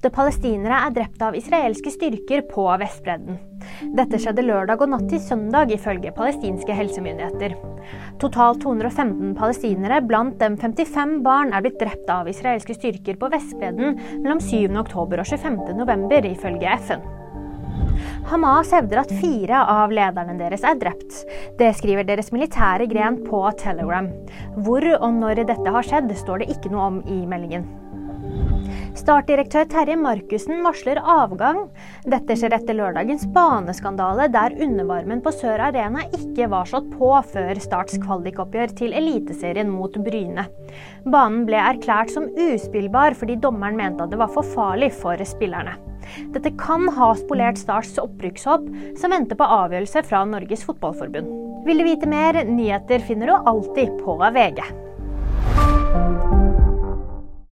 Åtte palestinere er drept av israelske styrker på Vestbredden. Dette skjedde lørdag og natt til søndag, ifølge palestinske helsemyndigheter. Totalt 215 palestinere, blant dem 55 barn, er blitt drept av israelske styrker på Vestbredden mellom 7. oktober og 25. november, ifølge FN. Hamas hevder at fire av lederne deres er drept. Det skriver deres militære gren på Telegram. Hvor og når dette har skjedd, står det ikke noe om i meldingen. Startdirektør Terje Markussen varsler avgang. Dette skjer etter lørdagens baneskandale, der undervarmen på Sør Arena ikke var slått på før Starts kvalikoppgjør til Eliteserien mot Bryne. Banen ble erklært som uspillbar fordi dommeren mente at det var for farlig for spillerne. Dette kan ha spolert Starts opprykkshopp, som venter på avgjørelse fra Norges Fotballforbund. Vil du vite mer? Nyheter finner du alltid på VG.